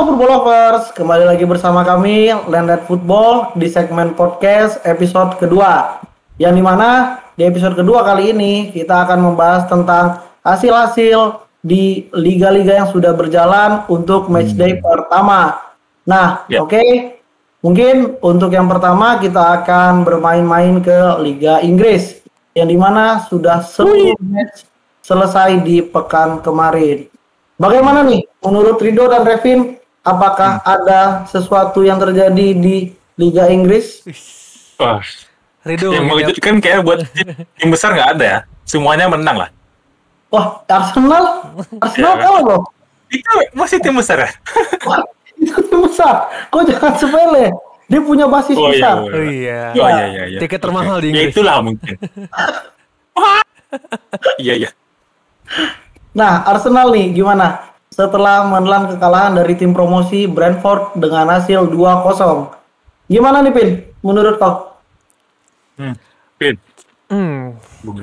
Halo Football Lovers, kembali lagi bersama kami Landed Football di segmen podcast episode kedua. Yang di mana di episode kedua kali ini kita akan membahas tentang hasil-hasil di liga-liga yang sudah berjalan untuk matchday pertama. Nah, Ya. oke, mungkin untuk yang pertama kita akan bermain-main ke Liga Inggris, yang di mana sudah seluruh match selesai di pekan kemarin. Bagaimana nih menurut Rido dan Revin? Apakah ada sesuatu yang terjadi di Liga Inggris? Wah, Rido yang mungkin ya. mengejutkan kayak buat tim besar nggak ada ya. Semuanya menang lah. Wah, Arsenal, Arsenal Ya. kalah loh. Itu masih tim besar ya? Wah, itu tim besar. Kok jangan sepele? Dia punya basis Oh iya. besar. Oh iya. Oh iya iya iya. Tiket termahal di Ya Inggris. itulah mungkin. Iya iya. Nah, Arsenal nih gimana? Setelah menelan kekalahan dari tim promosi Brentford dengan hasil 2-0. Gimana nih, Pin? Menurut kau? Hmm. Pin, Hmm. Bung.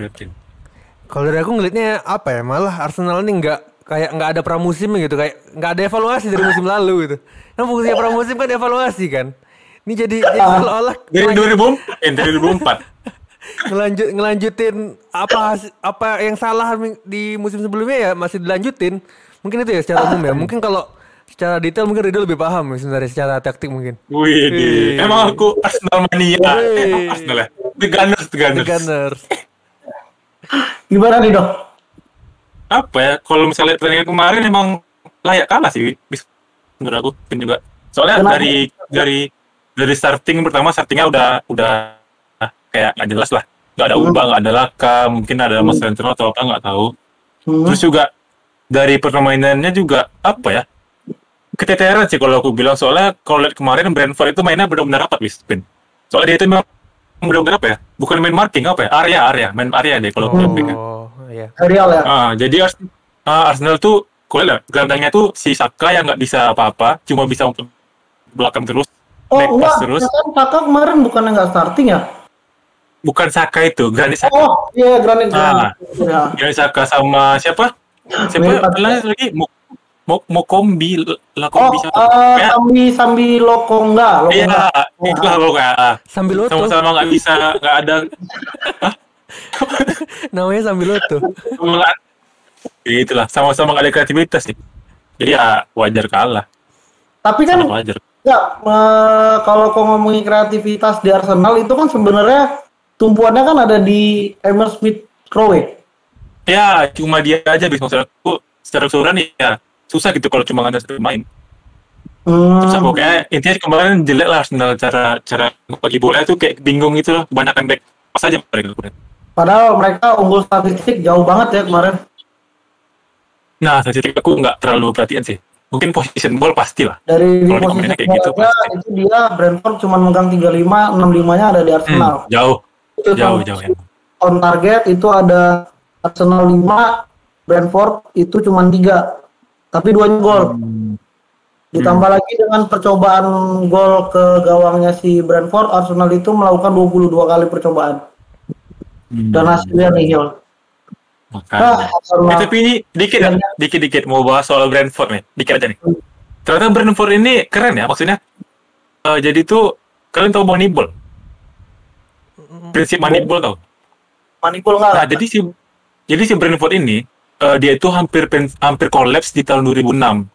Kalau dari aku ngelihatnya apa ya? Malah Arsenal ini nggak kayak nggak ada pramusim gitu, kayak nggak ada evaluasi dari musim lalu gitu. Kan fungsinya pramusim kan evaluasi kan. Ini jadi, jadi seolah-olah Dari ngelanjut- 2004, eh, dari 2004. ngelanjut ngelanjutin apa apa yang salah di musim sebelumnya ya masih dilanjutin. Mungkin itu ya secara umum ya. Mungkin kalau secara detail mungkin Rido lebih paham ya sebenarnya secara taktik mungkin. Wih, Wih. emang aku Arsenal mania. Eh, Wih. Arsenal ya. The Gunners, The The Gunners. Gunners. Gimana nih, Dok? Apa ya? Kalau misalnya pertandingan kemarin emang layak kalah sih, menurut aku Pin juga. Soalnya Kenapa? dari dari dari starting pertama startingnya udah udah ah, kayak nggak jelas lah. Nggak ada Hmm. ubah, nggak ada laka, mungkin ada Mas Central atau apa nggak tahu. Hmm. Terus juga dari permainannya juga apa ya? Keteteran sih kalau aku bilang soalnya kalau lihat kemarin Brentford itu mainnya benar-benar rapat bis Pin. Soalnya dia itu memang benar-benar apa ya? Bukan main marking apa ya? Area area, main area deh kalau Hmm. Pin. Oh, iya. Real ya? Ah, jadi Ars ah, Arsenal tuh kalau lihat gelandangnya tuh si Saka yang nggak bisa apa-apa, cuma bisa untuk belakang terus, Oh, naik enggak. terus. kan Kakak kemarin bukannya nggak starting ya? Bukan Saka itu, Granit Saka. Oh, iya, Granit Ah. Granit. Ya. Granit Saka sama siapa? Siapa Mirip lagi? Mo Mo Mokombi, Oh, Lakombi siapa? eh, Ya, Sambi Sambi Lokonga, Iya, Lokonga. itulah pokoknya. Sambil Loto. Sama-sama nggak bisa, nggak ada. Namanya sambil Loto. Ya, itulah, sama-sama nggak ada kreativitas sih. Jadi ya wajar kalah, Tapi kan sangat wajar. ya kalau kau ngomongin kreativitas di Arsenal itu kan sebenarnya tumpuannya kan ada di Emil Smith Rowe. Ya, cuma dia aja bisa maksud aku secara keseluruhan ya susah gitu kalau cuma ada satu main. Hmm. Susah pokoknya intinya kemarin jelek lah Arsenal cara cara bagi bola itu kayak bingung gitu loh, kebanyakan back pas aja mereka kemarin. Padahal mereka unggul statistik jauh banget ya kemarin. Nah, statistik aku nggak terlalu perhatian sih. Mungkin position ball pasti lah. Dari di Kalau di posisi kayak gitu, pasti. itu dia Brentford cuma megang 35, 65-nya ada di Arsenal. Hmm, jauh, Itu jauh, jauh ya. on target itu ada Arsenal 5, Brentford itu cuma 3. Tapi duanya gol. Hmm. Ditambah lagi dengan percobaan gol ke gawangnya si Brentford, Arsenal itu melakukan 22 kali percobaan. Hmm. Dan hasilnya nihil. Makanya. Nah. Eh, tapi ini dikit ya, dikit-dikit mau bahas soal Brentford nih, dikit aja nih. Ternyata Brentford ini keren ya, maksudnya. eh, jadi tuh kalian tahu Moneyball? Prinsip Moneyball tau? manipul nggak? Nah, jadi si jadi si Brentford ini eh, dia itu hampir hampir kolaps di tahun 2006.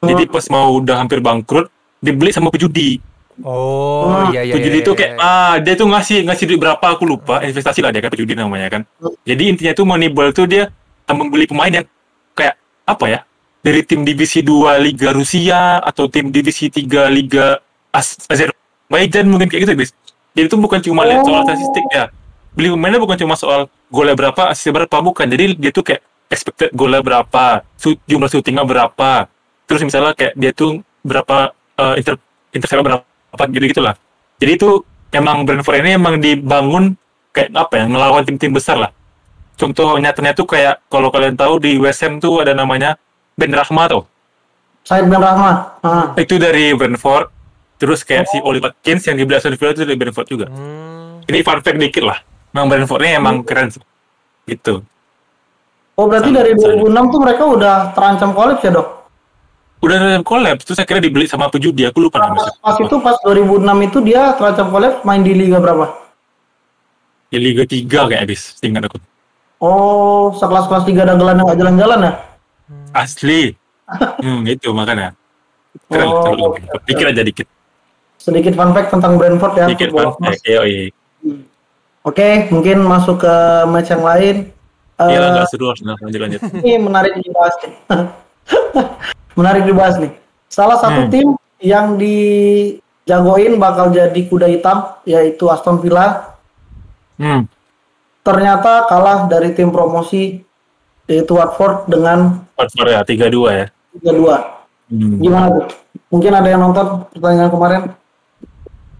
Jadi pas mau udah hampir bangkrut, dibeli sama pejudi. Oh, Hmm. iya iya. pejudi iya, itu iya, kayak iya. ah dia tuh ngasih ngasih duit berapa aku lupa, investasi lah dia kan pejudi namanya kan. Jadi intinya tuh Moneyball tuh dia eh, membeli pemain yang kayak apa ya? Dari tim divisi 2 Liga Rusia atau tim divisi 3 Liga As- Azerbaijan mungkin kayak gitu, bis. Jadi itu bukan cuma lihat soal Oh. statistik ya. Beli pemainnya bukan cuma soal golnya berapa, asisnya berapa, bukan. Jadi dia tuh kayak expected golnya berapa, su- jumlah syutingnya berapa. Terus misalnya kayak dia tuh berapa eh, inter interceptnya berapa gitu gitulah. Jadi itu emang Brentford ini emang dibangun kayak apa ya, ngelawan tim-tim besar lah. Contoh nyatanya tuh kayak kalau kalian tahu di West Ham tuh ada namanya Ben Rahma tuh. Said Ben Rahmat. Ah. Itu dari Brentford. Terus kayak si Oli Watkins yang di Aston Villa itu dari Brentford juga. Hmm. Ini fun fact dikit lah. Memang Brentford ini emang keren. Gitu. Oh berarti Sama- dari sama. 2006 tuh mereka udah terancam kolaps ya dok? udah ada collab terus akhirnya dibeli sama pejudi aku lupa namanya pas itu pas 2006 itu dia terancam collab main di liga berapa? ya Liga 3 kayak habis tinggal aku Oh, sekelas-kelas tiga dagelan yang nggak jalan-jalan ya? asli hmm itu makanya keren Oh, pikir aja dikit Sedikit fun fact tentang Brentford ya. dikit football Bang. Masters. Eh, iya iya Oke, mungkin masuk ke match yang lain. Eh, iya lah nggak seru Arsenal lanjut lanjut ini menarik dibahas nih. menarik dibahas nih. Salah satu Hmm. tim yang dijagoin bakal jadi kuda hitam yaitu Aston Villa hmm ternyata kalah dari tim promosi yaitu Watford dengan Watford ya tiga dua ya 3-2. hmm. Gimana tuh? Mungkin ada yang nonton pertandingan kemarin?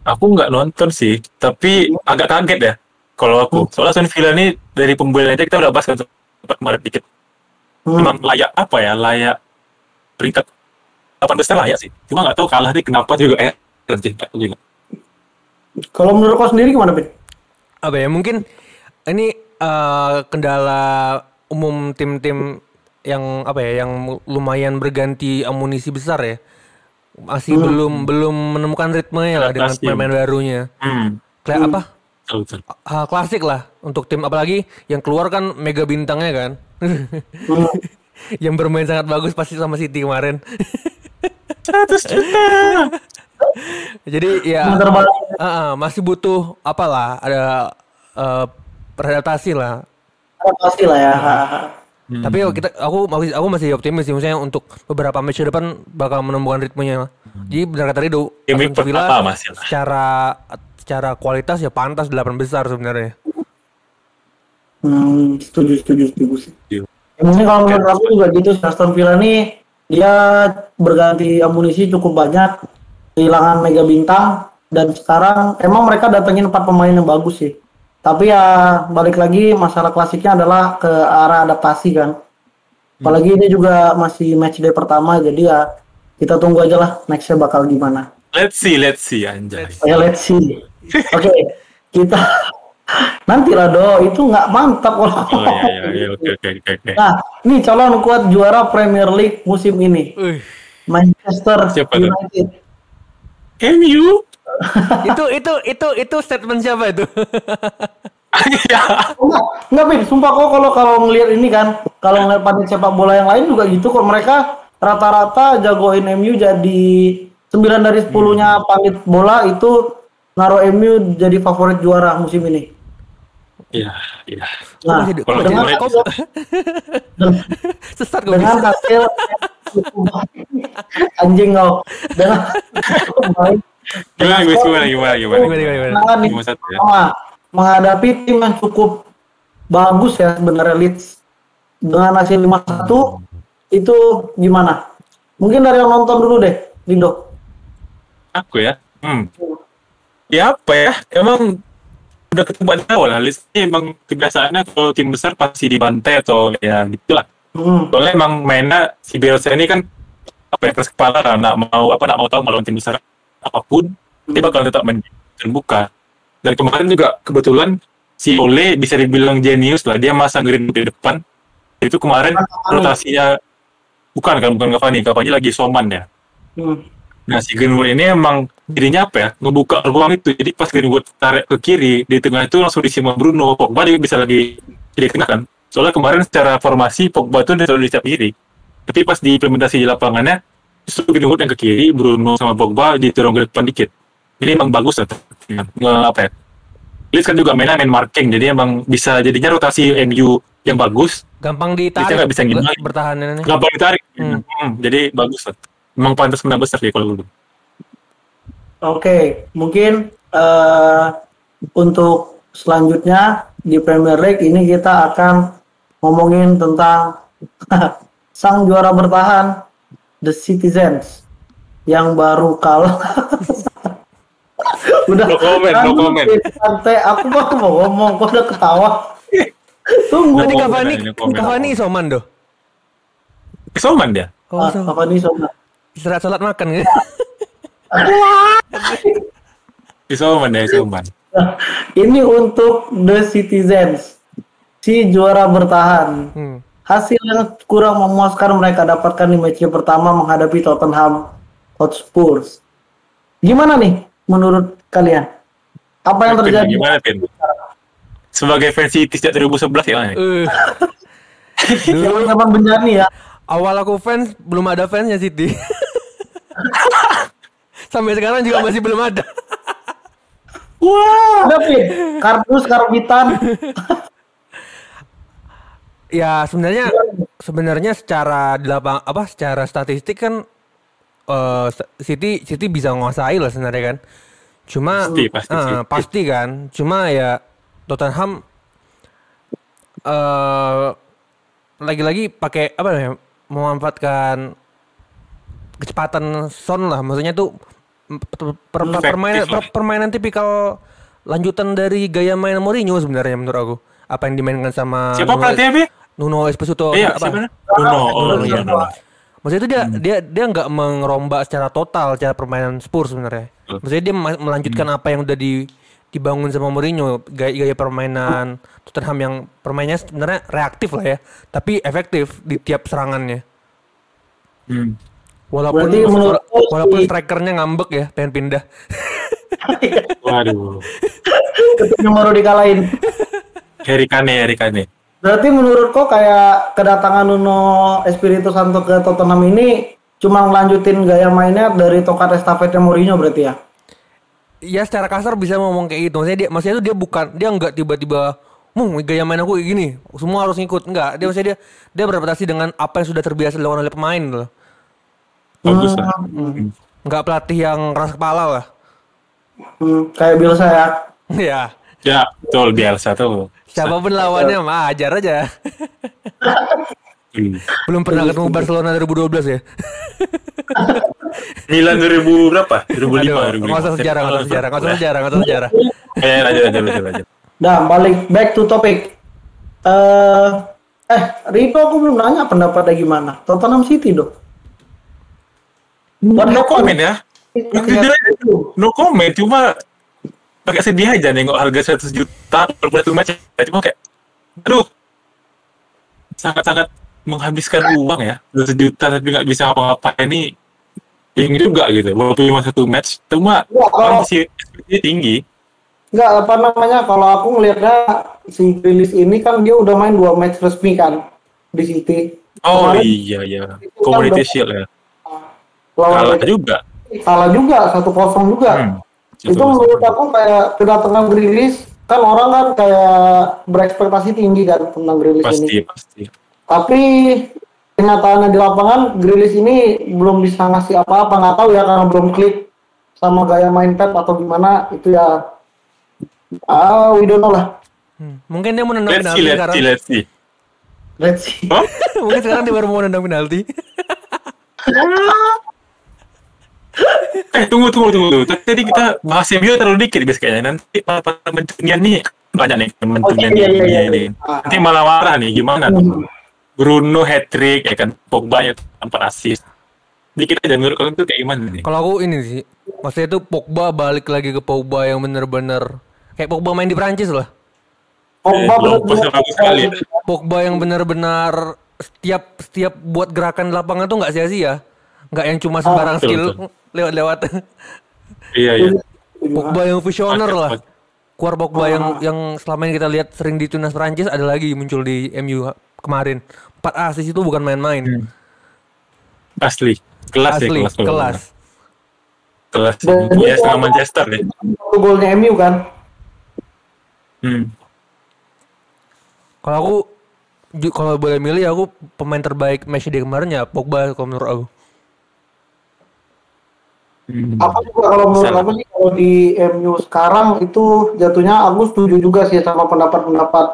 aku nggak nonton sih tapi agak kaget ya kalau aku soalnya Aston Villa ini dari pembelian aja kita udah bahas kan sempat kemarin dikit. Hmm. memang layak apa ya? Layak peringkat 8 besar layak sih. Cuma nggak tahu kalah nih kenapa juga. Eh tahu juga. Kalau menurut kau sendiri gimana, Pin? apa ya mungkin ini eh, kendala umum tim-tim yang apa ya yang lumayan berganti amunisi besar ya. Masih belum belum menemukan ritmenya lah dengan pemain barunya. Hmm. Kayak apa betul, betul. hal klasik lah untuk tim apalagi yang keluar kan mega bintangnya kan Hmm. yang bermain sangat bagus pasti sama City kemarin 100 juta jadi ya ah, ah, masih butuh apalah ada eh, beradaptasi lah Adaptasi lah ya. Hmm. Tapi kita aku masih aku masih optimis sih maksudnya untuk beberapa match ke depan bakal menemukan ritmenya. Jadi benar kata Rido, Ya, Aston Villa secara secara kualitas ya pantas 8 besar sebenarnya. Hmm, setuju, setuju, setuju sih. Setuju. Ya, mungkin kalau menurut aku juga gitu, Aston Villa nih dia berganti amunisi cukup banyak, kehilangan mega bintang, dan sekarang emang mereka datengin empat pemain yang bagus sih. Tapi ya balik lagi masalah klasiknya adalah ke arah adaptasi kan. Apalagi ini juga masih match day pertama, jadi ya kita tunggu aja lah nextnya bakal gimana. let's see let's see anjay Ya let's see. Oke, kita nanti lah do itu nggak mantap kalau. oh iya iya iya oke oke oke oke Nah, ini calon kuat juara Premier League musim ini. Wih, Manchester Siapa? United. MU itu itu itu itu statement siapa itu? ya Oh, enggak, enggak, Pin. Sumpah kok kalau kalau ngelihat ini kan, kalau ngelihat panitia sepak bola yang lain juga gitu kok mereka rata-rata jagoin MU jadi 9 dari 10-nya panit bola itu naruh MU jadi favorit juara musim ini. iya iya. Nah, kalau dengan, kok- Sesat gue dengan hasil anjing kau dengan gimana gue gimana gimana gimana? Gimana, gimana, gimana? Menghadapi tim yang cukup bagus ya sebenarnya Leeds. Dengan hasil 5-1 itu gimana? Mungkin dari yang nonton dulu deh, Lindo. aku ya? Hmm ya apa ya? Emang udah dari awal lah. Listnya emang kebiasaannya kalau tim besar pasti dibantai atau ya gitulah. Hmm. soalnya emang mainnya si Bielsa ini kan apa ya keras kepala lah. Nak mau apa nak mau tahu melawan tim besar apa pun dia bakal tetap main terbuka dan kemarin juga kebetulan si Ole bisa dibilang jenius lah. Dia masang Greenwood di depan. Itu kemarin rotasinya bukan kan? Bukan Cavani. Cavani lagi soman ya. Hmm. Nah si Greenwood ini emang dirinya apa ya? Ngebuka ruang itu. Jadi pas Greenwood tarik ke kiri di tengah itu langsung diisi sama Bruno. Pogba dia bisa lagi jadi tengah kan. Soalnya kemarin secara formasi Pogba itu dia selalu di setiap kiri. Tapi pas diimplementasi di lapangannya justru Greenwood yang ke kiri Bruno sama Pogba didorong ke depan dikit. Jadi emang bagus lah. Nge apa ya? Leeds kan juga mainnya main marking jadi emang bisa jadinya rotasi MU yang bagus. Gampang ditarik nggak bisa ber- bertahanannya. gampang ditarik. Hmm. Hmm, jadi bagus lah emang pantas menang besar sih kalau dulu Oke, mungkin eh, untuk selanjutnya di Premier League ini kita akan ngomongin tentang sang juara bertahan The Citizens yang baru kalah. Udah No comment, no comment. Santai, aku baru mau ngomong, kok udah ketawa. Tunggu. Tadi Cavani. Cavani isoman doh. Soman dia Oh, Ah, so. apa nih Sobat? Istirahat salat makan gitu. Isoman ya, Isoman. Ini untuk The Citizens, si juara bertahan. Hmm. hasil yang kurang memuaskan mereka dapatkan di match pertama menghadapi Tottenham Hotspur. Gimana nih menurut kalian? Apa yang Pin, terjadi? Gimana, Pin? Sebagai fans City sejak 2011 ya, Mas? Eh, Zaman-zaman Benjani ya. awal aku fans belum ada fansnya City. Sampai sekarang juga masih belum ada. Wah. Ada Pin, kardus, karbitan. Ya sebenarnya sebenarnya secara di lapang apa secara statistik kan eh, City City bisa menguasai lah sebenarnya kan. Cuma Pasti, pasti, City. pasti kan. Cuma ya Tottenham eh lagi-lagi pakai apa ya memanfaatkan kecepatan Son lah maksudnya tuh per- per- permainan per- permainan tipikal lanjutan dari gaya main Mourinho sebenarnya menurut aku apa yang dimainkan sama Siapa Nuno- pelatihnya? Nuno Espirito Iya, apa? siapa? Nuno. Oh, Nuno, iya. Nuno. Maksudnya itu dia dia dia nggak mengerombak secara total cara permainan Spurs sebenarnya. Maksudnya dia melanjutkan apa yang udah di dibangun sama Mourinho gaya, gaya permainan Tottenham yang permainnya sebenarnya reaktif lah ya, tapi efektif di tiap serangannya. Hmm. Walaupun Berarti menurut walaupun strikernya ngambek ya, pengen pindah. Waduh. yang baru dikalahin. Harry Kane, Harry Kane. Berarti menurut kok kayak kedatangan Nuno Espirito Santo ke Tottenham ini cuma ngelanjutin gaya mainnya dari tokat estafetnya Mourinho berarti ya? Ya secara kasar bisa ngomong kayak gitu. Maksudnya dia maksudnya itu dia bukan dia nggak tiba-tiba Mu, gaya main aku kayak gini, semua harus ngikut. Enggak, dia maksudnya dia dia beradaptasi dengan apa yang sudah terbiasa dilakukan oleh pemain gitu loh. Bagus lah. Nggak pelatih yang keras kepala lah. Hmm, kayak Bill saya. ya, Ya, betul Bielsa tuh. siapa pun lawannya mah ajar aja. Hmm. Belum pernah ketemu Barcelona 2012 ya. Milan 2000 berapa? 2005, Aduh, 2005. nggak usah sejarah, usah sejarah, usah sejarah, usah sejarah. Eh, lanjut, lanjut, lanjut, lanjut. Nah, balik back to topic. Eh, eh, Rito aku belum nanya pendapatnya gimana. Tottenham City dong. What No happened? comment ya. Aja, no comment, cuma agak sedih aja nengok harga 100 juta per satu match. Ya, Cuma kayak, aduh, sangat-sangat menghabiskan uang ya. 100 juta tapi nggak bisa apa-apa ini yang juga gitu. Walaupun cuma satu match, cuma Wah, kalau- masih tinggi. Enggak, apa namanya, kalau aku ngelihatnya si Grilis ini kan dia udah main dua match resmi kan di City. Oh Kemarin iya iya, kan Community Shield ya. Lawan Kalah Leicester juga. kalah juga, satu kosong juga. Hmm. itu menurut aku kayak kedatangan Grilis kan orang kan kayak berekspektasi tinggi kan tentang Grilis ini pasti pasti. tapi kenyataannya di lapangan Grilis ini belum bisa ngasih apa-apa nggak tahu ya karena belum klik sama gaya main Pep atau gimana itu ya ah we don't know lah Hmm. Mungkin dia mau nendang Let's penalti see, let's sekarang. see, let's see. let's see Hah? Mungkin sekarang dia baru mau nendang penalti. Eh tunggu tunggu tunggu tunggu. Tadi kita bahas MU terlalu dikit guys kayaknya. Nanti para menterian nih banyak nih menterian Oh, iya, iya, iya, ini. iya. Ah. Nanti malah marah nih gimana? Hmm. Bruno hat trick ya kan Pogba ya empat assist. Dikit aja menurut kalian tuh kayak gimana nih? Kalau aku ini sih, maksudnya itu Pogba balik lagi ke Pogba yang bener-bener kayak Pogba main di Prancis lah. Pogba Eh, bener- pasnya bagus sekali. Pogba yang bener-bener setiap setiap buat gerakan di lapangan tuh nggak sia-sia, nggak yang cuma sembarang betul, skill lewat-lewat. Iya iya. Pogba yang visioner lah. Keluar Pogba yang yang selama ini kita lihat sering di timnas Prancis ada lagi muncul di MU kemarin. 4 asis itu bukan main-main. Hmm. Asli. Kelas ya Asli, kelas. kalau kelas. Kelas. Dan Ya setengah Manchester ya. golnya MU kan Hmm. Kalau aku kalau boleh milih aku pemain terbaik match day kemarin ya Pogba kalau menurut aku. Hmm. Aku juga kalau menurut aku sih kalau di MU sekarang itu jatuhnya aku setuju juga sih sama pendapat-pendapat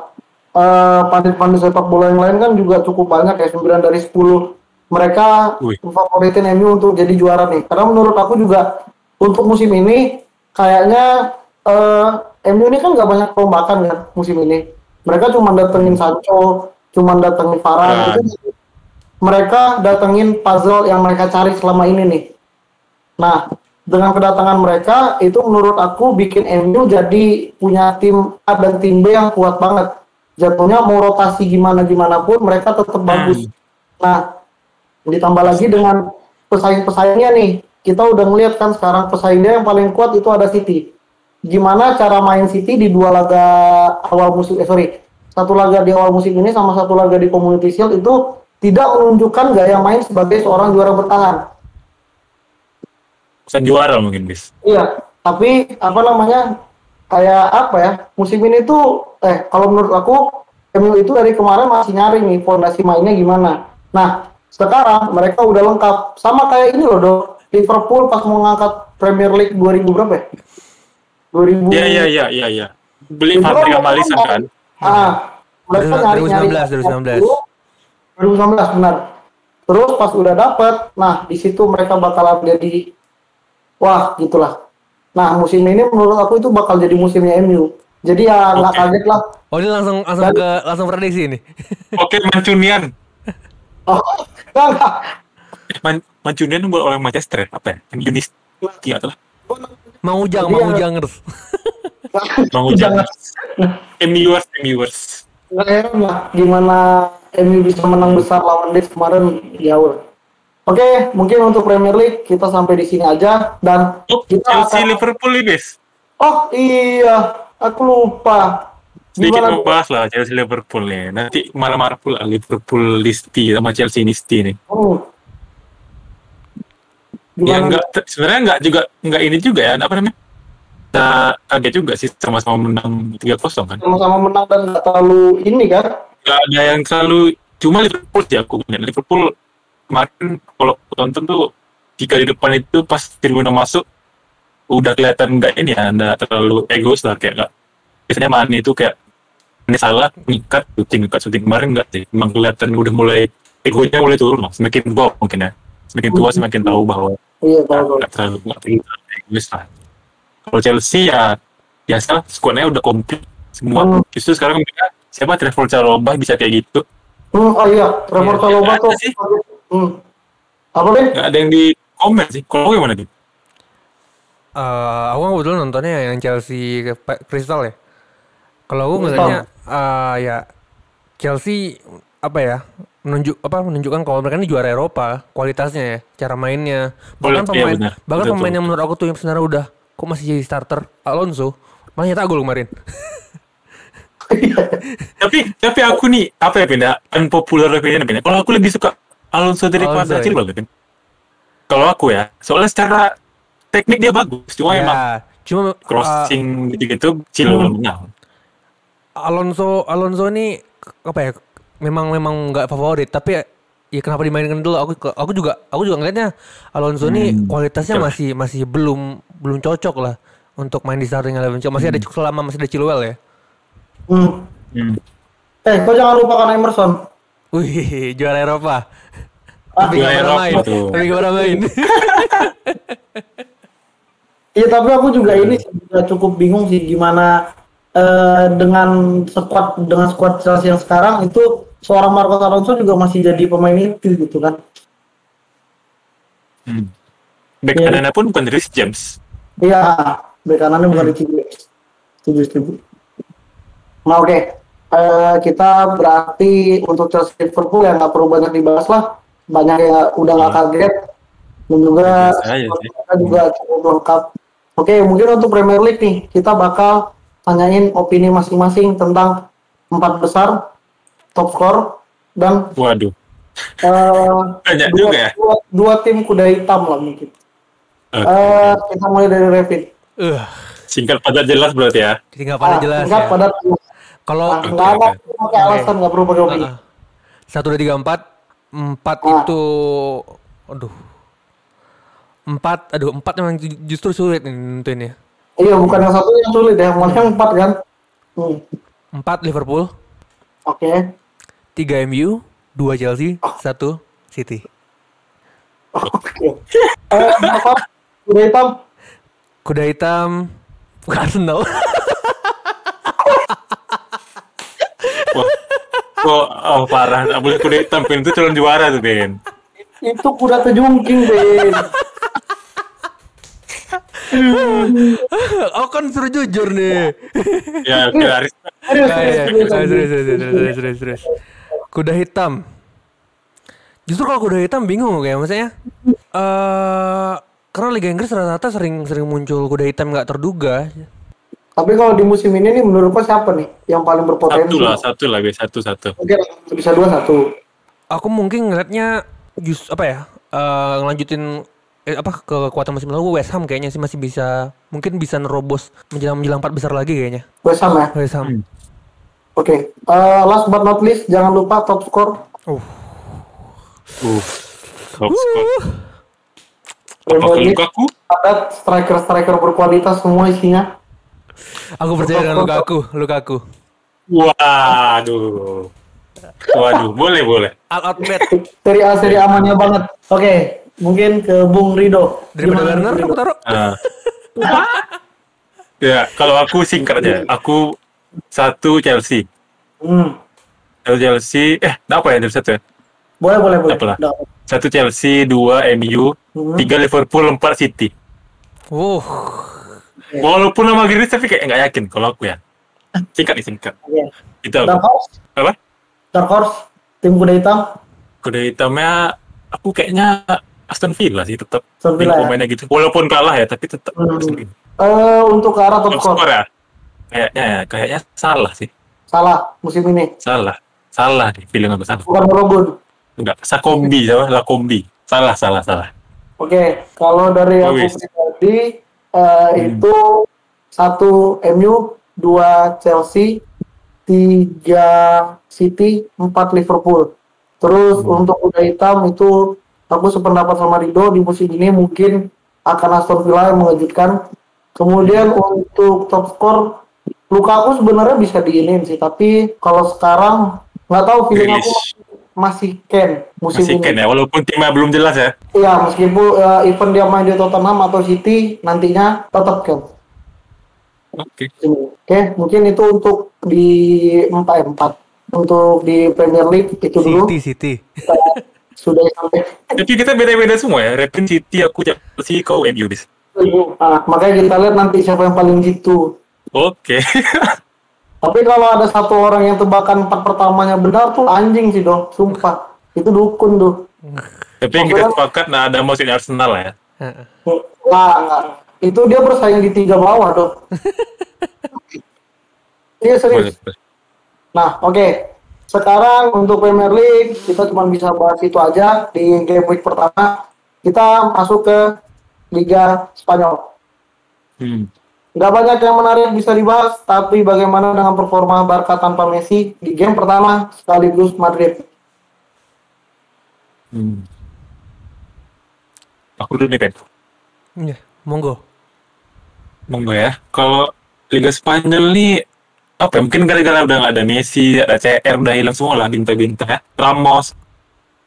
eh, pandit-pandit sepak bola yang lain kan juga cukup banyak ya 9 dari 10 mereka favoritin MU untuk jadi juara nih. Karena menurut aku juga untuk musim ini kayaknya eh, MU ini kan nggak banyak perombakan kan musim ini. Mereka cuma datengin Sancho cuma datengin Varane. Itu mereka datengin puzzle yang mereka cari selama ini nih Nah, dengan kedatangan mereka itu menurut aku bikin MU jadi punya tim A dan tim B yang kuat banget. jatuhnya mau rotasi gimana gimana pun mereka tetap bagus. Nah, ditambah lagi dengan pesaing-pesaingnya nih, kita udah ngeliat kan sekarang pesaingnya yang paling kuat itu ada City. Gimana cara main City di dua laga awal musim, eh sorry, satu laga di awal musim ini sama satu laga di Community Shield itu tidak menunjukkan gaya main sebagai seorang juara bertahan. Bisa juara mungkin, bis. Iya, tapi apa namanya kayak apa ya musim ini tuh eh kalau menurut aku MU itu dari kemarin masih nyari nih fondasi mainnya gimana. Nah sekarang mereka udah lengkap sama kayak ini loh dok Liverpool pas mau ngangkat Premier League 2000 berapa ya? 2000 Iya, iya, iya, iya, iya. Beli Itu Fabregas kan kan? Ah, mereka nyari nyari 2019, 2019 benar. Terus pas udah dapet, nah di situ mereka bakalan jadi wah gitulah. Nah musim ini menurut aku itu bakal jadi musimnya MU. Jadi ya nggak Oke. kaget lah. Oh ini langsung langsung Dan- ke langsung prediksi ini. Oke, Mancunian. Oh, enggak, enggak. Man Mancunian buat orang Manchester ya? Apa ya? Yunis. Iya, lah. Mau Jadi mau ya- ujangers. Mau jangan. MUers, MUers. Nggak heran lah gimana MU bisa menang besar lawan Leeds kemarin jauh. Oke, mungkin untuk Premier League kita sampai di sini aja dan Oh, kita Chelsea akan- Liverpool nih, bis. Oh iya, aku lupa. Sedikit mau bahas lah Chelsea Liverpool nih. Nanti marah-marah pula Liverpool Listi sama Chelsea Nisti nih. Hmm. Ya enggak sebenarnya enggak juga enggak ini juga ya apa namanya? Nah, kaget juga sih sama-sama menang 3-0 kan. Sama-sama menang dan nggak terlalu ini kan? Enggak ada yang terlalu cuma Liverpool sih aku punya. Liverpool kemarin kalau tonton tuh jika di depan itu pas Firmino masuk udah kelihatan enggak ini ya, enggak terlalu egois lah kayak enggak. Biasanya Mane itu kayak ini salah ngikat syuting ngikat syuting kemarin enggak sih. Emang kelihatan udah mulai egonya mulai turun lah. Semakin tua mungkin ya. Semakin tua semakin tahu bahwa Iya tahu. nggak terlalu nggak terlalu egois lah. Kalau Chelsea ya biasa skuadnya udah komplit semua. Hmm. Justru sekarang mereka siapa Trevor Chalobah bisa kayak gitu. Hmm, oh iya, Trevor Iya, Chalobah ada tuh. sih. Hmm. Apa deh? Nggak ada yang di komen sih. Kalau gimana gitu? Eh, aku kebetulan nontonnya yang Chelsea Crystal ya. Kalau aku Crystal. ngeliatnya eh, ya Chelsea apa ya menunjuk apa menunjukkan kalau mereka ini juara Eropa kualitasnya ya cara mainnya bahkan Boleh, iya pemain benar. bahkan Betul, pemain betul. yang menurut aku tuh yang sebenarnya udah kok masih jadi starter Alonso malah nyetak gol kemarin Tapi tapi aku nih apa ya pindah unpopular opinion pindah. Kalau aku lebih suka Alonso daripada Alonso, ya? Chilwell kan. Kalau aku ya, soalnya secara teknik dia bagus, cuma emang ya cuma eh, crossing gitu-gitu Chilwell Hmm. menang. Alonso Alonso ini apa ya memang memang nggak favorit tapi ya kenapa dimainkan dulu aku aku juga aku juga ngeliatnya Alonso ini Hmm, kualitasnya betul. masih masih belum belum cocok lah untuk main di starting eleven masih ada selama masih ada Chilwell ya Hmm. Hmm. Eh, kau jangan lupakan Emerson. Wih juara Eropa Ah, tapi juara pernah main Eropa tuh. tapi nggak pernah main Iya, tapi aku juga ini juga cukup bingung sih gimana eh, dengan squad dengan squad Chelsea yang sekarang itu seorang Marcos Alonso juga masih jadi pemain itu gitu kan. Hmm. Back Iya. kanannya pun bukan Rhys James. Iya, bek kanannya bukan Richie James. Setuju, setuju. Nah, oke. Eh, kita berarti untuk Chelsea Liverpool yang nggak perlu banyak dibahas lah. Banyak yang udah nggak kaget. Dan juga kita juga cukup lengkap. Oke, mungkin untuk Premier League nih, kita bakal tanyain opini masing-masing tentang empat besar, top skor, dan Waduh. eh, Banyak dua, juga ya. dua, dua tim kuda hitam lah mungkin. Oke. Eh, kita mulai dari Revit. eh Singkat padat jelas berarti ya. jadi nggak pada Ah, jelas singkat, ya padat. Kalau Ah, Oke, nggak ada pakai alasan nggak perlu pakai. Ah, ah. satu dua tiga empat empat Ah. itu aduh empat aduh empat memang ju- justru sulit nih nentuin ya Iya bukan yang satu yang sulit ya, malah yang empat kan. Hmm. empat Liverpool Oke. tiga MU dua Chelsea satu City Oke. Eh? Kuda hitam. kuda hitam Arsenal. Kok oh, parah. Nggak boleh kuda hitam Pin. itu calon juara tuh Ben. Itu kuda kejungking, Ben. oh kan suruh jujur nih Ya, oke, Aris. Serius, Ah, iya. serius, serius. serius, serius, serius, serius, serius, serius. Kuda hitam. Justru kalau kuda hitam bingung kayak maksudnya. eh karena Liga Inggris rata-rata sering sering muncul kuda hitam nggak terduga. Tapi kalau di musim ini nih menurut Pak siapa nih yang paling berpotensi? Satu lah, satu lah, guys. Satu, satu. Oke, bisa dua satu. Aku mungkin ngeliatnya just apa ya? eh ngelanjutin eh, apa ke kekuatan musim lalu West Ham kayaknya sih masih bisa mungkin bisa nerobos menjelang menjelang empat besar lagi kayaknya. West Ham ya. West Ham. Oke, eh, last but not least jangan lupa top score Uh, Uh. Top score. Apakah League. Lukaku? padat striker-striker berkualitas semua isinya. Aku percaya dengan Lukaku, Lukaku. Waduh. Waduh, boleh, boleh. All out bet. Seri A seri amannya banget. Oke, mungkin ke Bung Rido. Daripada Werner Bung Rido? aku taruh. Ah. ya, kalau aku singkat aja. Aku satu Chelsea. Hmm. Satu Chelsea, eh, apa ya dari satu ya? Boleh, boleh, boleh. Apalah. Satu Chelsea, dua MU, Hmm. tiga Liverpool, empat City. Uh, Walaupun nama Grealish tapi kayak nggak yakin kalau aku ya. Singkat nih singkat. Oke. Itu Dark aku. Horse, Apa? Dark Horse, tim kuda hitam. Kuda hitamnya aku kayaknya Aston Villa sih tetap. Aston Villa ya? Pemainnya gitu. Walaupun kalah ya tapi tetap Hmm. Aston. Eh, untuk ke arah top Top score, score ya? Kayaknya ya, kayaknya salah sih. salah musim ini. Salah. Salah nih feeling aku salah. Bukan Robun. Enggak, Sakombi sama Lakombi. Salah, salah, salah. Oke, kalau dari aku wis. Eh, itu satu MU, dua Chelsea, tiga City, empat Liverpool. Terus untuk kuda hitam itu aku sependapat sama Rido di musim ini mungkin akan Aston Villa yang mengejutkan. Kemudian untuk top skor Lukaku sebenarnya bisa diinin sih, tapi kalau sekarang nggak tahu feeling aku. Masih Ken musim Masih ini. Ken ya, walaupun timnya belum jelas ya. Iya, meskipun uh, even dia main di Tottenham atau City, nantinya tetap kan. Oke. Oke, mungkin itu untuk di empat empat untuk di Premier League itu dulu City, City. kita sudah sampai. Tapi kita beda-beda semua ya. Repin City, aku Chelsea, kau MU bis. Nah, makanya kita lihat nanti siapa yang paling gitu. Oke. Tapi kalau ada satu orang yang tebakan empat pertamanya benar tuh anjing sih dong, sumpah. Itu dukun tuh. Tapi yang kita sepakat, nah ada maksudnya Arsenal ya. Nah, enggak. Itu dia bersaing di tiga bawah dong. Iya serius. Nah, oke. Sekarang untuk Premier League kita cuma bisa bahas itu aja di game week pertama. Kita masuk ke Liga Spanyol. Hmm. Nggak banyak yang menarik bisa dibahas, tapi bagaimana dengan performa Barca tanpa Messi di game pertama sekaligus Madrid. Hmm. Aku dulu nih, Pen. Iya, monggo. Monggo ya. Kalau Liga Spanyol nih, apa ya, mungkin gara-gara udah nggak ada Messi, ada CR, udah hilang semua lah bintang-bintang ya. Ramos.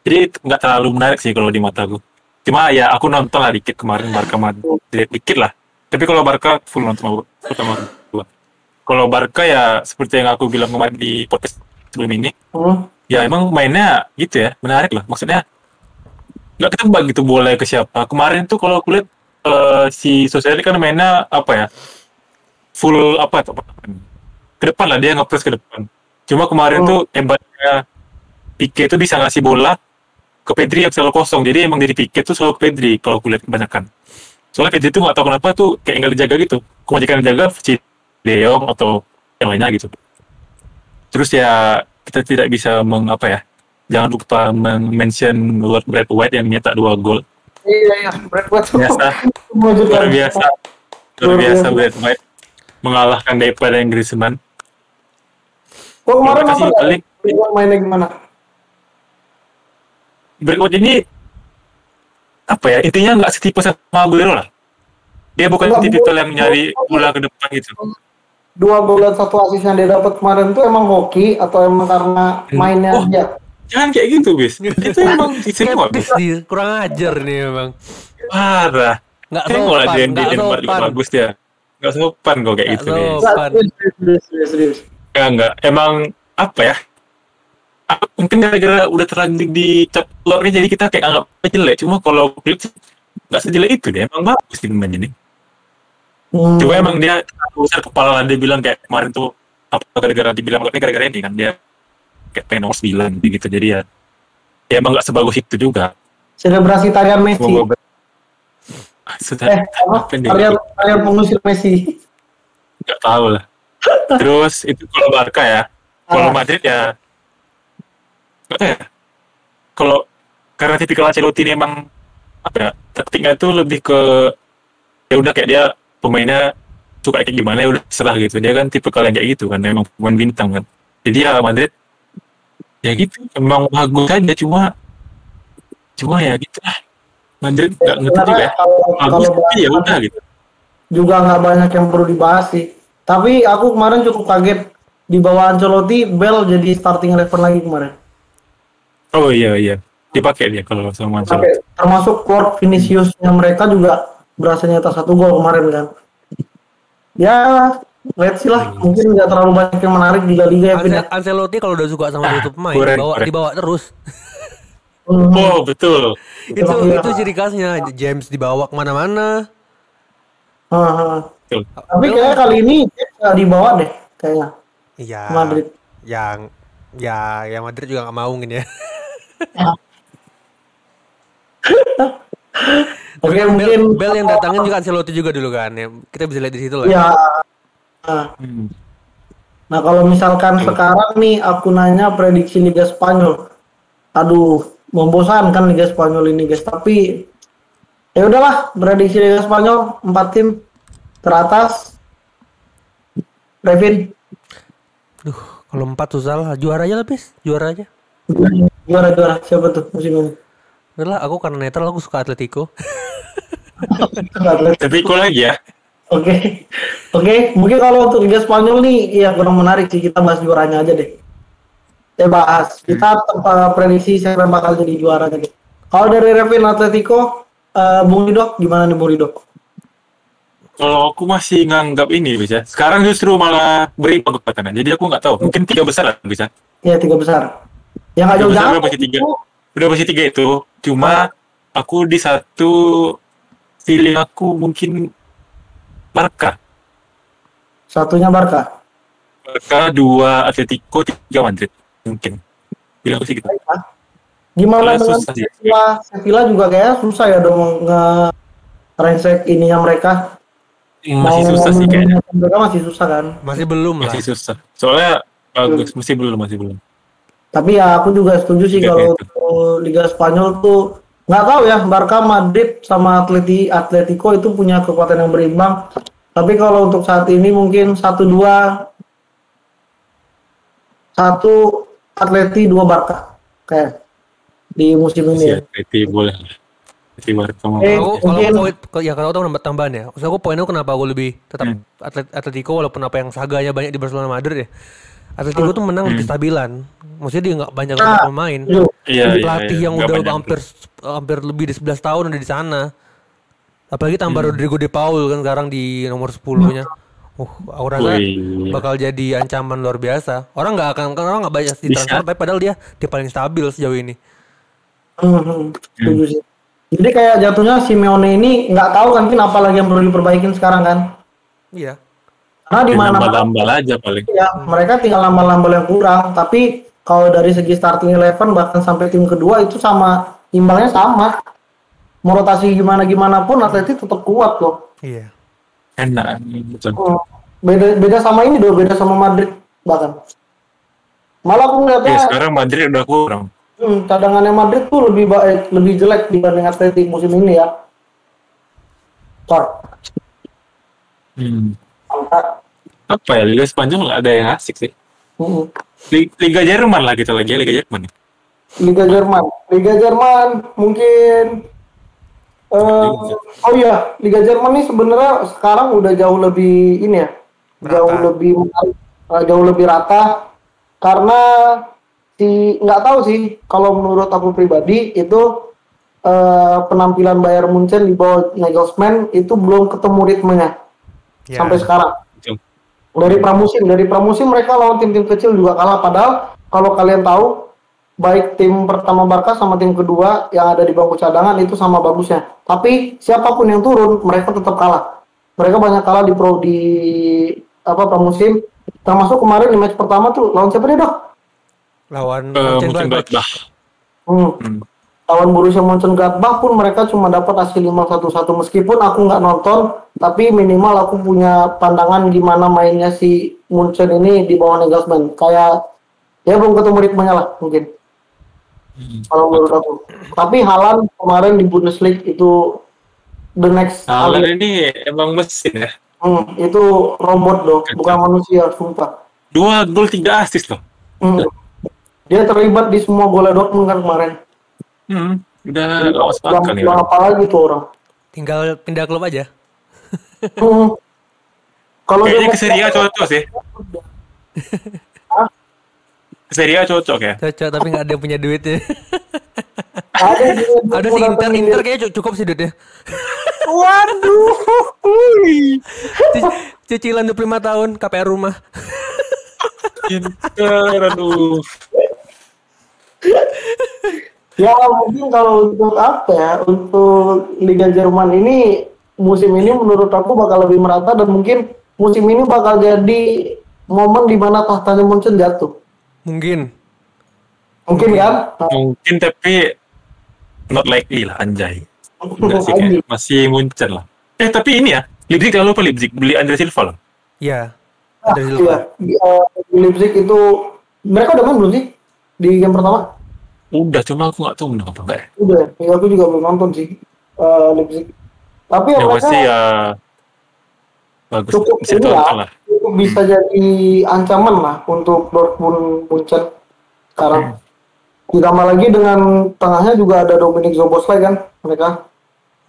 Jadi nggak terlalu menarik sih kalau di mataku. Cuma ya aku nonton lah dikit kemarin Barca Madrid, dikit lah. Tapi kalau Barca full nonton pertama dua. Kalau Barca ya seperti yang aku bilang kemarin di podcast sebelum ini, Hmm. ya emang mainnya gitu ya, menarik lah. Maksudnya nggak ketebak gitu boleh ke siapa. Kemarin tuh kalau aku lihat eh, si Sosiali kan mainnya apa ya, full apa tuh? Ke depan lah dia nge-press ke depan. Cuma kemarin Oh. tuh hebatnya Pique itu bisa ngasih bola ke Pedri yang selalu kosong. Jadi emang dari Pique tuh selalu ke Pedri kalau aku lihat kebanyakan. Soalnya Pedri tuh nggak tahu kenapa tuh kayak nggak dijaga gitu. Kebanyakan dijaga si De Jong atau yang lainnya gitu. Terus ya kita tidak bisa mengapa ya, jangan lupa men-mention Lord Brad White yang nyetak dua gol. Iya, iya. Brad tuh Biasa. Luar biasa. Luar biasa Brad White mengalahkan daripada yang Griezmann. Kok kemarin apa balik. Mainnya gimana? Brad White ini apa ya intinya nggak setipe sama Aguero lah. Dia bukan Nggak, tipikal yang nyari bola ke depan gitu. Dua gol dan satu assist yang dia dapat kemarin tuh emang hoki atau emang karena mainnya Oh. aja? Jangan kayak gitu, bis. Itu emang di semua, bis. Kurang ajar nih memang. Parah. Nggak Tengok lah sopan, dia di nggak Denmark juga sopan. bagus dia. Nggak sopan kok kayak Nggak gitu, sopan. Serius. Ya enggak, emang apa ya? Mungkin gara-gara udah terlanjur dicap lornya jadi kita kayak anggap jelek. Cuma kalau klip sih nggak sejelek itu deh. Emang bagus di pemain ini. Hmm. Cuma emang dia besar kepala lah, dia bilang kayak kemarin tuh apa gara-gara dibilang klubnya gara-gara ini kan dia kayak pengen nomor 9 gitu jadi ya ya emang nggak sebagus itu juga Selebrasi tarian Messi. Semoga Ah, sudah Eh, apa? Tarian, tarian pengusir Messi. nggak tahu lah terus itu kalau Barca ya kalau Ah. Madrid ya tahu ya kalau karena tipikal Ancelotti ini emang apa ya taktiknya itu lebih ke ya udah kayak dia pemainnya suka kayak gimana ya udah serah gitu. Dia kan tipe kalian kayak gitu kan memang pemain bintang kan. Jadi ya Madrid ya gitu. Emang bagus aja cuma cuma ya gitu lah. Madrid nggak ngerti juga ya. Kalau bagus kalau tapi ya udah gitu. juga nggak banyak yang perlu dibahas sih. Tapi aku kemarin cukup kaget di bawah Ancelotti, Bell jadi starting eleven lagi kemarin. Oh iya iya dipakai dia kalau sama Sampai termasuk Lord Viniciusnya mereka juga berhasil nyetak satu gol kemarin kan. Ya, let's see lah. Mungkin nggak terlalu banyak yang menarik di La Liga ya, ya. Ance- Ancelotti kalau udah suka sama Ah, pemain dibawa dibawa terus. Hmm. Oh betul. itu Iya. itu ciri khasnya James dibawa ke mana-mana. Heeh. betul. Tapi kayaknya kali ini nggak dibawa deh, kayaknya Iya. Madrid. Yang ya yang Madrid juga nggak mau mungkin ya. Oke, Bel, mungkin Bel yang datangin juga Ancelotti juga dulu kan ya. Kita bisa lihat di situ lah. ya. Nah, Hmm. Nah kalau misalkan sekarang nih aku nanya prediksi Liga Spanyol, aduh membosankan Liga Spanyol ini guys. Tapi ya udahlah prediksi Liga Spanyol empat tim teratas. Revin Duh, kalau empat susah lah. Juara aja lah. Juara aja. Juara juara siapa tuh musim ini? Udah lah, aku karena netral aku suka Atletico. Atlet. Tapi kok lagi ya? Oke, oke. Mungkin kalau untuk Liga Spanyol nih, ya kurang menarik sih kita bahas juaranya aja deh. Kita bahas. Kita tempat prediksi siapa yang bakal jadi juara tadi. Kalau dari Revin Atletico, eh Bung Rido, gimana nih Bung Rido? Kalau aku masih nganggap ini bisa. Sekarang justru malah berimbang kekuatannya. Jadi aku nggak tahu. Mungkin tiga besar lah bisa. Ya tiga besar. Yang nggak jauh-jauh. udah pasti tiga. Udah pasti tiga itu. Cuma aku di satu feeling aku mungkin Barca. Satunya Barca. Barca dua Atletico tiga Madrid mungkin. Bilang aku sih gitu. Gimana Soalnya dengan susah. Sevilla? Sevilla juga kayaknya susah ya dong nge rensek ininya mereka. Masih susah sih kayaknya. Mereka masih susah kan. Masih belum lah. Masih susah. Soalnya bagus. Masih belum. Masih belum. Tapi ya aku juga setuju sih kalau Liga Spanyol tuh nggak tahu ya Barca, Madrid sama Atleti Atletico itu punya kekuatan yang berimbang. Tapi kalau untuk saat ini mungkin satu dua satu Atleti dua Barca kayak di musim ini ya. Masih Atleti boleh. Barca mau. Eh, Aku kalau mungkin- poin ya kalau aku tambahan ya. Maksud aku poinnya kenapa aku lebih tetap Hmm. atlet Atletico walaupun apa yang saganya banyak di Barcelona Madrid ya. Atletico tuh menang lebih stabilan. Maksudnya dia nggak banyak Nah, pemain. Setuju. Iya, iya, pelatih iya. yang Nggak udah banyak. hampir hampir lebih dari 11 tahun udah di sana. Apalagi tambah Hmm. Rodrigo De Paul kan sekarang di nomor 10-nya. Uh, aku rasa Wih. bakal jadi ancaman luar biasa. Orang nggak akan kan orang nggak banyak di transfer, tapi padahal dia dia paling stabil sejauh ini. Hmm, hmm, sih. Jadi kayak jatuhnya Simeone ini nggak tahu kan Vin, apa lagi yang perlu diperbaikin sekarang kan? Iya. Karena di Ya, mana nambah-nambah aja paling. ya mereka tinggal nambah-nambah yang kurang. Tapi kalau dari segi starting eleven bahkan sampai tim kedua itu sama imbangnya sama. Mau rotasi gimana gimana pun Atleti tetap kuat loh. Iya. Enak. Betul. Hmm. Beda beda sama ini dong, beda sama Madrid bahkan. Malah aku Ya, ngeliatnya sekarang Madrid udah kurang. hmm, cadangannya Madrid tuh lebih baik, lebih jelek dibanding Atleti musim ini ya. Sorry. Hmm. Apa ya Liga Spanyol nggak ada yang asik sih. Hmm. Li- Liga Jerman lah kita lagi Liga Jerman. Liga Jerman. Liga Jerman mungkin eh oh iya, Liga Jerman nih sebenarnya sekarang udah jauh lebih ini ya. Jauh Rata. lebih eh, jauh lebih rata karena si nggak tahu sih kalau menurut aku pribadi itu eh, penampilan Bayern Munchen di bawah Nagelsmann itu belum ketemu ritmenya Ya. sampai sekarang. Dari pramusim dari pramusim mereka lawan tim-tim kecil juga kalah padahal kalau kalian tahu baik tim pertama Barca sama tim kedua yang ada di bangku cadangan itu sama bagusnya tapi siapa pun yang turun mereka tetap kalah mereka banyak kalah di pro di apa pramusim termasuk kemarin di match pertama tuh lawan siapa dia dok? Lawan Eh, mungkin Mönchengladbach. Gladbach. Hmm. Hmm. Lawan Borussia Mönchengladbach pun mereka cuma dapat hasil 5-1-1 meskipun aku nggak nonton, tapi minimal aku punya pandangan gimana mainnya si Munchen ini di bawah Nagelsmann. Kayak ya belum ketemu ritmenya lah mungkin. Hmm. Kalau menurut aku. Tapi Halan kemarin di Bundesliga itu the next Haaland Ali- ini emang mesin ya. Hmm, itu robot dong, bukan manusia, sumpah. Dua gol tiga assist loh. Hmm. Dia terlibat di semua gol Dortmund kan kemarin. Hmm. Udah lama sekali Belum nih. belum apa lagi tuh orang. Tinggal pindah klub aja. Hmm. Kalau Kayaknya dia ke Serie A cocok sih. Ke Serie A cocok ya. Cocok tapi nggak ada yang punya duitnya. ada ada si Inter, Inter kayaknya cu- cukup sih duitnya. Waduh. Cicilan 25 tahun KPR rumah. Inter, aduh. Ya mungkin kalau untuk apa ya, untuk Liga Jerman ini musim ini menurut aku bakal lebih merata dan mungkin musim ini bakal jadi momen di mana tahtanya Munchen jatuh. Mungkin. Mungkin kan? Mungkin tapi not likely lah anjay. Enggak sih kayak masih muncul lah. Eh tapi ini ya, Leipzig jangan lupa Leipzig beli Andre Silva loh. Ya. Ada iya. Silva. Di, eh, Leipzig itu mereka udah main belum sih di game pertama? Udah cuma aku nggak tahu menang apa enggak ya. Udah, ya aku juga belum nonton sih eh, Leipzig. Tapi ya Yang mereka pasti ya bagus cukup bisa ini tonton lah, lah. cukup bisa jadi ancaman lah untuk Dortmund Munchen sekarang. Ditambah lagi dengan tengahnya juga ada Dominic Zoboslai kan mereka.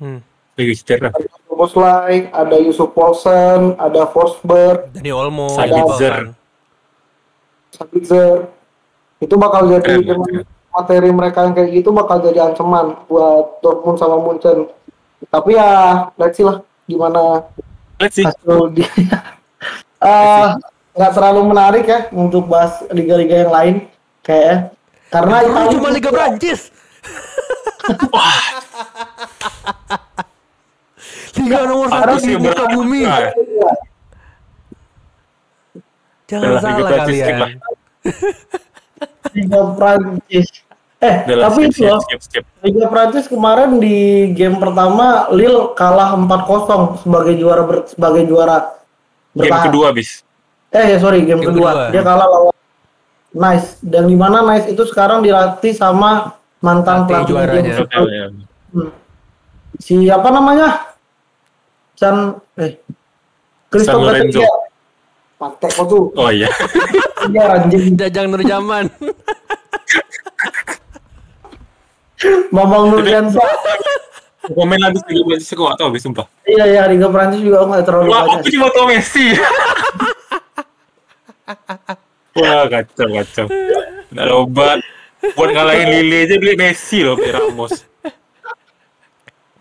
Hmm. Lagi cedera. Ada Zoboslai, ada Yusuf Paulsen, ada Forsberg, Dani Olmo, Sabitzer. Sabitzer. Itu bakal jadi keren. Materi mereka yang kayak gitu bakal jadi ancaman buat Dortmund sama Munchen. Tapi ya, let's see lah gimana Let's see. hasil dia. Eh, nggak terlalu menarik ya untuk bahas liga-liga yang lain kayak karena Ini Italia cuma Liga Prancis. Liga nomor satu di muka bumi. Nah, Jangan salah kalian. Liga Prancis. Eh, tapi skip, itu loh, skip, skip. Liga Prancis kemarin di game pertama Lille kalah 4-0 sebagai juara ber- sebagai juara Game bertahan. kedua bis. Eh ya sorry game, Game kedua. kedua. dia kalah lawan Nice dan di mana Nice itu sekarang dilatih sama mantan Pelatih juaranya. Ya, Hmm. Si apa namanya? Chan eh San Lorenzo. Patek kok tuh. Oh iya. Iya anjing. Jajang Nur Zaman. Mamang Nurdiansa. Komen habis Liga Prancis aku nggak tahu bis sumpah. iya iya Liga Prancis juga aku nggak terlalu Wah, banyak. aku cuma tahu Messi. Wah, kacau, kacau. Nggak ada obat. Buat ngalahin Lille aja beli Messi loh, beli Ramos.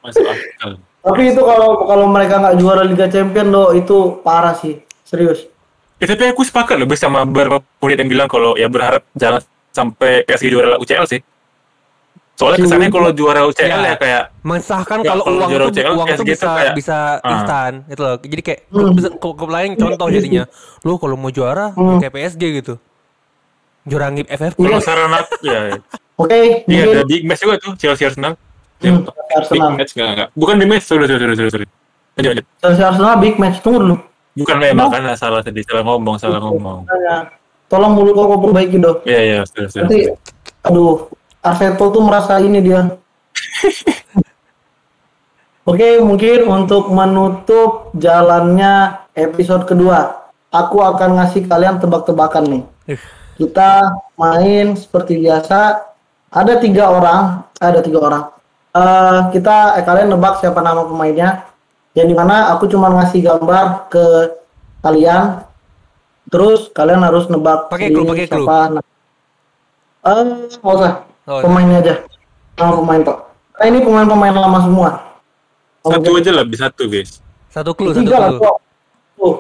Masuk akal. Tapi itu kalau kalau mereka nggak juara Liga Champion loh itu parah sih. Serius. Ya, tapi aku sepakat loh bersama beberapa murid yang bilang kalau ya berharap jangan sampai PSG juara UCL sih. Soalnya kesannya kalau juara UCL ya, Ya. kayak Mensahkan Ya, kalau kalau uang juara itu UCL, uang itu bisa kayak- bisa Ah. instan gitu loh. Jadi kayak Hmm. klub lain contoh jadinya. Lu kalau mau juara Hmm. kayak PSG gitu. Juara ngip FFP. Iya. kalau saran aku ya Oke, Iya ada big match juga tuh Chelsea Arsenal. Hmm, Big Arsenal. match enggak enggak. Bukan big match, sorry sorry sorry sorry. sorry. Lanjut lanjut. Chelsea Arsenal big match tunggu dulu. Bukan memang kan salah tadi salah ngomong salah ngomong. Tanya. Tolong mulut kok perbaiki dong. Iya iya sorry sorry. Nanti, aduh, Arseto tuh merasa ini dia. Oke, mungkin untuk menutup jalannya episode kedua, aku akan ngasih kalian tebak-tebakan nih. Ih, Kita main seperti biasa. Ada tiga orang, ada tiga orang. Eh, kita, eh, kalian nebak siapa nama pemainnya. Yang di mana aku cuma ngasih gambar ke kalian. Terus kalian harus nebak Pakai clue, pakai clue. siapa. na- Eh, nggak usah. Oh, Pemainnya aja. Nama pemain kok. Nah, ini pemain-pemain lama semua. Satu aja lah bisa satu guys. Satu clue, satu lah, clue. kok. Oh.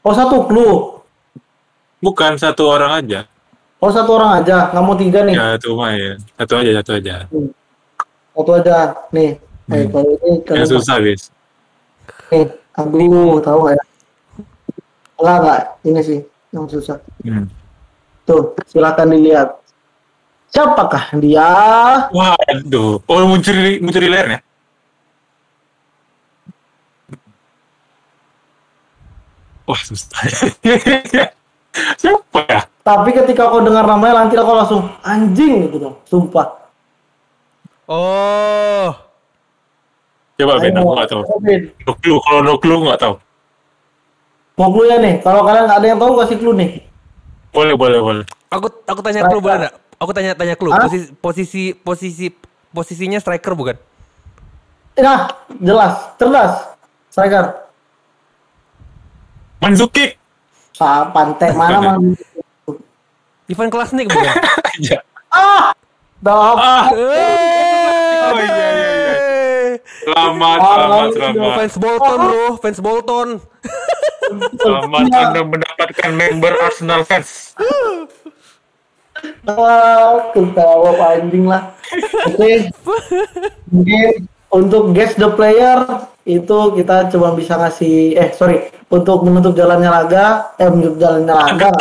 oh, satu clue. Bukan satu orang aja. Oh, satu orang aja. Nggak mau tiga nih. Ya itu mah ya. Satu aja satu aja. Satu aja. Nih. Eh, Hmm. kalau ini Yang susah guys. Nih, aduh, tahu nggak ya? Enggak, enggak. Ini sih. yang susah. Hmm. Tuh, silakan dilihat. Siapakah dia? Waduh. Oh, muncul di, muncul di layarnya. Wah, susah. Siapa ya? Tapi ketika kau dengar namanya nanti kau langsung anjing gitu dong, sumpah. Oh. Coba Ben, aku nggak tahu. No clue, kalau no clue nggak tahu. Mau clue ya nih? Kalau kalian nggak ada yang tahu kasih clue nih. Boleh, boleh, boleh. Aku aku tanya Striker. clue boleh enggak? Aku tanya tanya clue. Hah? Posisi posisi posisi posisinya striker bukan? Nah, jelas, cerdas. Striker. Manzuki. Sa pantai mana mang? Ivan Klasnik bukan? Iya. Ah, dah. Ah, Eh, Oh, iya. Selamat, selamat, iya. selamat. Fans Bolton bro, fans Bolton. Selamat Iya. Anda mendapatkan member Arsenal fans. Ah, ketawa anjing lah. Oke. Mungkin untuk guess the player itu kita cuma bisa ngasih eh sorry untuk menutup jalannya laga eh menutup jalannya laga